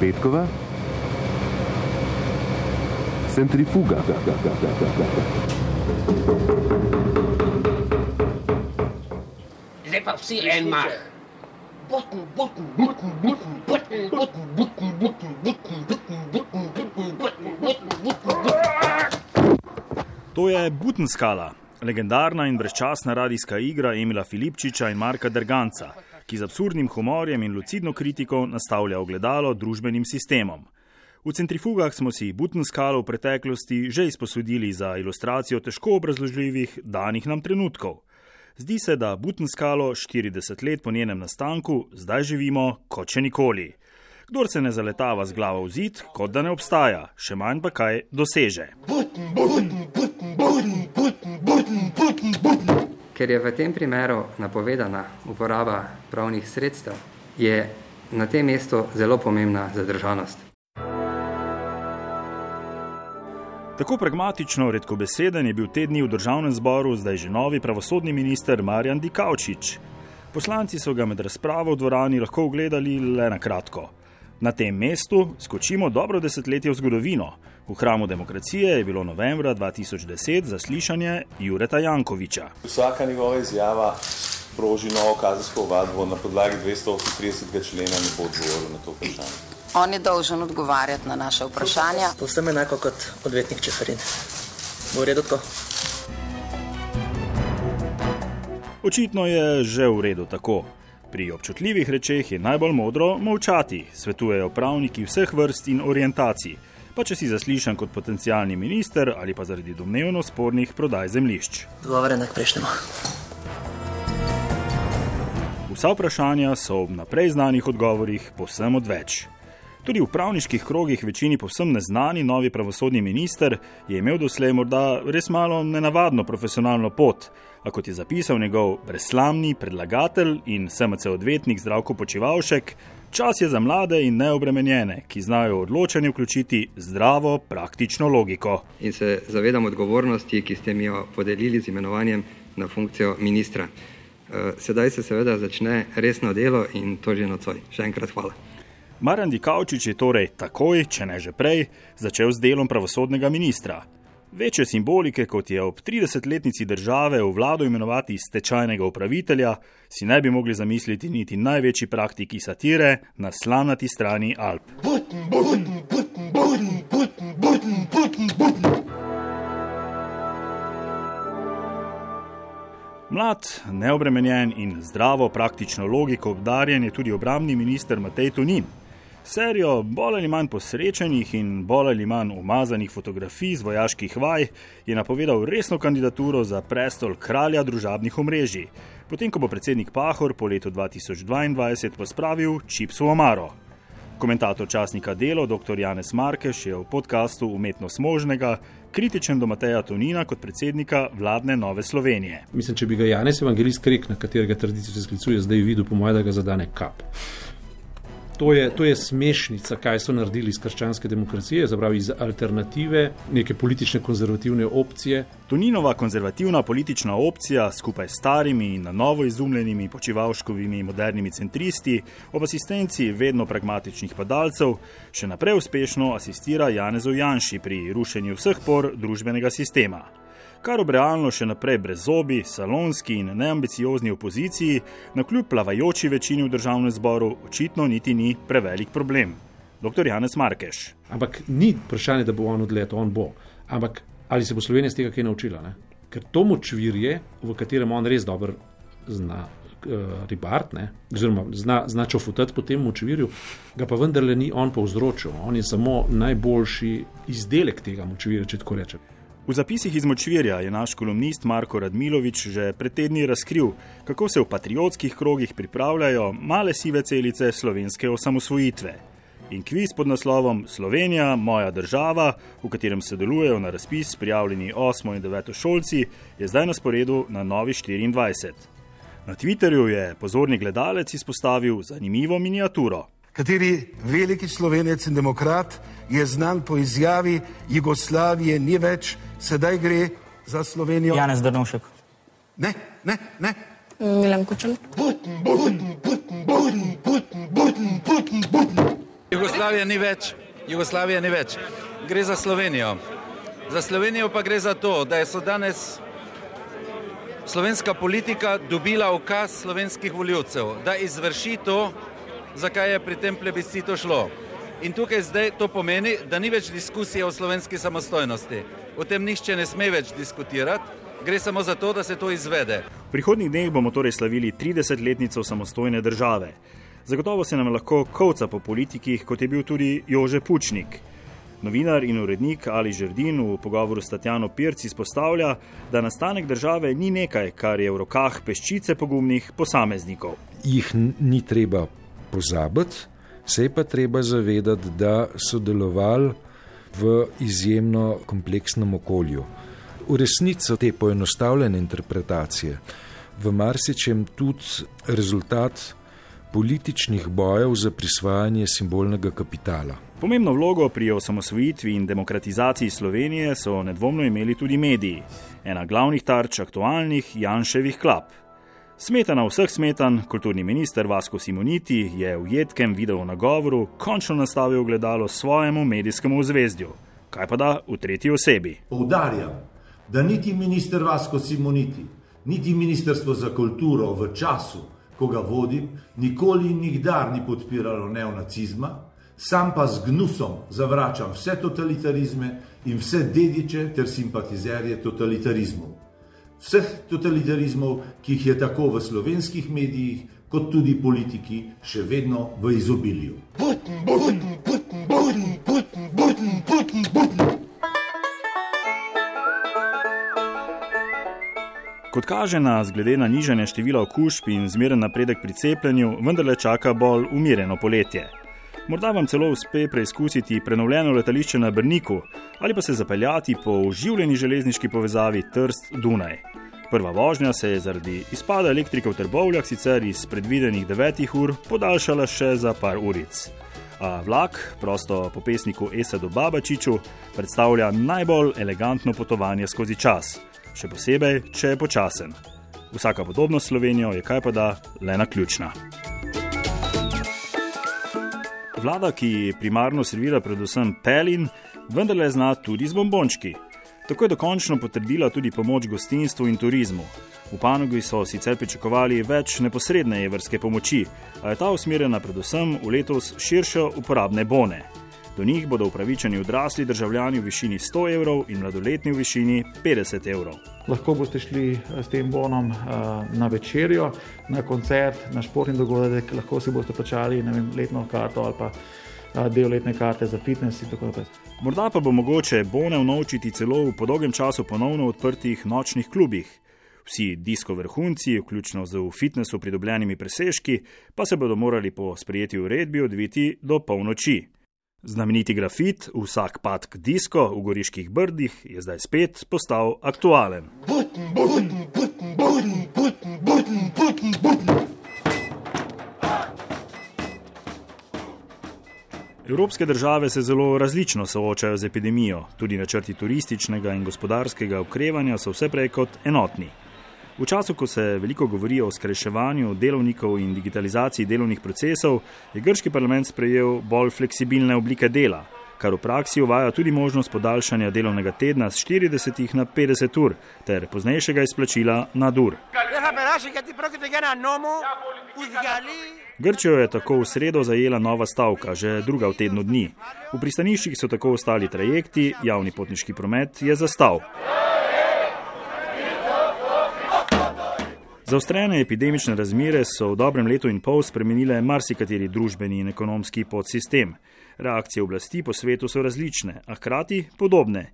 Petkova, centrifuga. Zdaj pa vsi en mah. Button, button, button, button, button, button, button, button, button, button, button, button, button, button, button. To je Butenskala, legendarna in brezčasna radijska igra Emila Filipčiča in Marka Derganca, ki z absurdnim humorjem in lucidno kritiko nastavlja ogledalo družbenim sistemom. V centrifugah smo si Butenskalo v preteklosti že izposodili za ilustracijo težko obrazložljivih danih nam trenutkov. Zdi se, da Butenskalo 40 let po njenem nastanku zdaj živimo kot še nikoli. Kdor se ne zaletava z glavo v zid, kot da ne obstaja, še manj pa kaj doseže. Button, button, button, button, button, button, button, button. Ker je v tem primeru napovedana uporaba pravnih sredstev, je na tem mestu zelo pomembna zadržanost. Tako pragmatično redkobeseden je bil te dni v državnem zboru zdaj že novi pravosodni minister Marjan Dikaučič. Poslanci so ga med razpravo v dvorani lahko ogledali le na kratko. Na tem mestu skočimo dobro desetletje v zgodovino. V hramu demokracije je bilo novembra 2010 zaslišanje Jureta Jankoviča. Vsaka njegova izjava sproži novo kazensko ovadbo na podlagi 238. člena ne bo odgovoril na to vprašanje. On je dolžen odgovarjati na naše vprašanja. Povsem enako kot odvetnik Čeferin. Bo v redu tako? Očitno je že v redu tako. Pri občutljivih rečeh je najbolj modro molčati, svetujejo pravniki vseh vrst in orientacij, pa če si zaslišan kot potencijalni minister ali pa zaradi domnevno spornih prodaj zemljišč. Odgovore naj preštemo. Vsa vprašanja so ob naprej znanih odgovorih povsem odveč. Tudi v pravniških krogih večini povsem neznani novi pravosodni minister je imel doslej morda res malo nenavadno profesionalno pot, a kot je zapisal njegov brezslamni predlagatelj in SMC odvetnik Zdravko Počivalšek, čas je za mlade in neobremenjene, ki znajo v odločanje vključiti zdravo, praktično logiko. In se zavedam odgovornosti, ki ste mi jo podelili z imenovanjem na funkcijo ministra. Eh, Sedaj se seveda začne resno delo in to že nocoj. Še enkrat hvala. Marjan Dikaučič je torej takoj, če ne že prej, začel s delom pravosodnega ministra. Večje simbolike, kot je ob 30-letnici države v vlado imenovati stečajnega upravitelja, si ne bi mogli zamisliti niti največji praktiki satire na slamnati strani Alp. Button, button, button, button, button, button, button, button. Mlad, neobremenjen in zdravo praktično logiko obdarjen je tudi obramni minister Matej Tonin. Serijo bolj ali manj posrečenih in bolj ali manj umazanih fotografij z vojaških vaj je napovedal resno kandidaturo za prestol kralja družabnih omrežij, potem ko bo predsednik Pahor po letu 2022 pospravil čips v omaro. Komentator časnika Delo, dr. Janez Markeš, je v podkastu Umetnost možnega kritičen do Mateja Tonina kot predsednika vladne Nove Slovenije. Mislim, če bi ga Janez Evangelist Krek, na katerega tradicijo se sklicuje, zdaj videl, po mojem, da ga zadane kap. To je, to je smešnica, kaj so naredili iz krščanske demokracije, zapravi iz alternative, neke politične konzervativne opcije. Toninova konzervativna politična opcija skupaj s starimi in na novo izumljenimi počivalškovimi modernimi centristi ob asistenci vedno pragmatičnih padalcev še naprej uspešno asistira Janezu Janši pri rušenju vseh por družbenega sistema. Kar ob realno še naprej brezzobi, salonski in neambiciozni opoziciji, na kljub plavajoči večini v državnem zboru, očitno niti ni prevelik problem. Dr. Janez Markeš. Ampak ni vprašanje, da bo on odletel, on bo. Ampak ali se bo Slovenija z tega kaj naučila? Ne? Ker to močvirje, v katerem on res dobro zna uh, ribart, ne? oziroma zna, zna čofutati po tem močvirju, ga pa vendarle ni on povzročil. On je samo najboljši izdelek tega močvirja, če tako rečem. V zapisih iz Močvirja je naš kolumnist Marko Radmilovič že pred tedni razkril, kako se v patriotskih krogih pripravljajo male sive celice slovenske osamosvojitve. In kviz pod naslovom Slovenija, moja država, v katerem sodelujejo na razpis prijavljeni 8. in 9. šolci, je zdaj na sporedu na novi 24. Na Twitterju je pozorni gledalec izpostavil zanimivo miniaturo. Kateri veliki slovenec in demokrat je znan po izjavi Jugoslavije ni več, sedaj gre za Slovenijo. Janez Drnovšek. Ne, ne, ne. Milan Kučan. Button, button, button, button, button, button, button, button. Jugoslavije ni več, Jugoslavije ni več. Gre za Slovenijo. Za Slovenijo pa gre za to, da so danes slovenska politika dobila ukaz slovenskih voljivcev, da izvrši to, zakaj je pri tem plebiscitu šlo. In tukaj zdaj to pomeni, da ni več diskusije o slovenski samostojnosti. O tem nihče ne sme več diskutirati, gre samo za to, da se to izvede. V prihodnjih dneh bomo torej slavili 30-letnico samostojne države. Zagotovo se nam lahko kovca po politikih, kot je bil tudi Jože Pučnik. Novinar in urednik Ali Žrdin v pogovoru s Tatjano Pirc izpostavlja, da nastanek države ni nekaj, kar je v rokah peščice pogumnih posameznikov. Jih ni treba pozabiti, se je pa treba zavedati, da so delovali v izjemno kompleksnem okolju. V resnici so te poenostavljene interpretacije v marsičem tudi rezultat političnih bojev za prisvajanje simbolnega kapitala. Pomembno vlogo pri osamosvojitvi in demokratizaciji Slovenije so nedvomno imeli tudi mediji, ena glavnih tarč aktualnih Janševih klap. Smetana vseh smetan, kulturni minister Vasko Simoniti je v jedkem video nagovoru končno nastavil gledalo svojemu medijskemu zvezdju. Kaj pa da v tretji osebi? Poudarjam, da niti minister Vasko Simoniti, niti ministrstvo za kulturo v času, ko ga vodim, nikoli in nikdar ni podpiralo neonacizma, sam pa z gnusom zavračam vse totalitarizme in vse dediče ter simpatizerje totalitarizmov. Vseh totalitarizmov, ki jih je tako v slovenskih medijih, kot tudi politiki še vedno v izobilju. Putin, Putin, Putin, Putin, Putin, Putin, Putin, Putin. Kot kaže nas, glede na nižanje števila okužb in zmeren napredek pri cepljenju, vendarle čaka bolj umirjeno poletje. Morda vam celo uspe preizkusiti prenovljeno letališče na Brniku ali pa se zapeljati po oživljeni železniški povezavi Trst-Dunaj. Prva vožnja se je zaradi izpada elektrike v Trbovljah sicer iz predvidenih 9 ur podaljšala še za par uric. A vlak, prosto po pesniku Esadu Babačiču, predstavlja najbolj elegantno potovanje skozi čas, še posebej, če je počasen. Vsaka podobnost s Slovenijo je kaj pa da le na ključna. Vlada, ki primarno servira predvsem pelin, vendarle zna tudi z bombončki. Tako je dokončno potrdila tudi pomoč gostinstvu in turizmu. V panogi so sicer pričakovali več neposredne evrske pomoči, a je ta usmerjena predvsem v letos širšo uporabne bone. Do njih bodo upravičeni odrasli državljani v višini 100 evrov in mladoletni v višini 50 evrov. Lahko boste šli eh, s tem bonom uh, na večerjo, na koncert, na športni dogodek, lahko si boste plačali vem, letno karto ali pa uh, del letne karte za fitness in tako naprej. Morda pa bo mogoče bone unovčiti celo v podolgem času ponovno odprtih nočnih klubih. Vsi disko vrhunci, vključno z v fitnessu pridobljenimi presežki, pa se bodo morali po sprejeti uredbi odviti do polnoči. Znameniti grafit, vsak patk disko v goriških brdih, je zdaj spet postal aktualen. Button, button, button, button, button, button, button, button. Evropske države se zelo različno soočajo z epidemijo, tudi načrti turističnega in gospodarskega okrevanja so vse prej kot enotni. V času, ko se veliko govori o skrajševanju delovnikov in digitalizaciji delovnih procesov, je grški parlament sprejel bolj fleksibilne oblike dela, kar v praksi uvaja tudi možnost podaljšanja delovnega tedna z 40 na 50 ur ter poznejšega izplačila na dur. Grčijo je tako v sredo zajela nova stavka, že druga v tednu dni. V pristaniščih so tako ostali trajekti, javni potniški promet je zastal. Zaostrene epidemične razmere so v dobrem letu in pol spremenile marsikateri družbeni in ekonomski podsistem. Reakcije oblasti po svetu so različne, a hkrati podobne.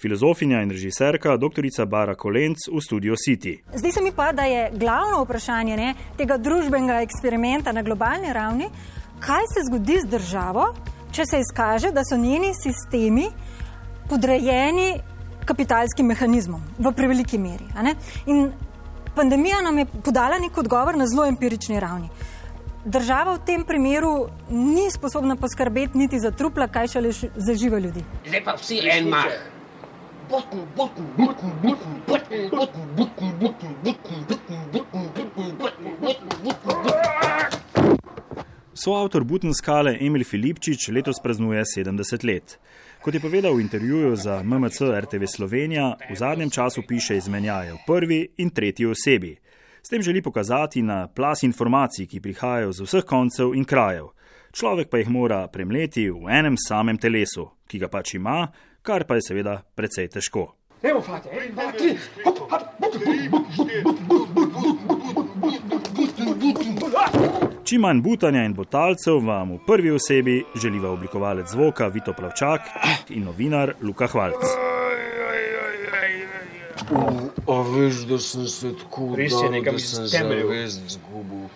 Filozofinja in režiserka dr. Bara Kolenc v studiu City. Zdi se mi pa, da je glavno vprašanje ne, tega družbenega eksperimenta na globalni ravni, kaj se zgodi z državo, če se izkaže, da so njeni sistemi podrejeni kapitalskim mehanizmom v preveliki meri. In pandemija nam je podala nek odgovor na zelo empirični ravni. Država v tem primeru ni sposobna poskrbeti niti za trupla, kaj šele za žive ljudi. Zdaj pa vsi en mah. Button, button, button, button, button, button, button, button, button, button, button, button, button, button, button, button. Soavtor Butenskale Emil Filipčič letos praznuje 70 let. Kot je povedal v intervjuju za MMC RTV Slovenija, v zadnjem času piše izmenjaje v prvi in tretji osebi. S tem želi pokazati na plas informacij, ki prihajajo z vseh koncev in krajev. Človek pa jih mora premleti v enem samem telesu, ki ga pač ima, kar pa je seveda precej težko. Evo, fate, en, dva, tri, hop, Čim manj butanja in botalcev vam v prvi osebi želiva oblikovalec zvoka Vito Plavčak in novinar Luka Hvalc. A veš, da sem se tako Res je, da iz sem temeljev. zavest zgubil.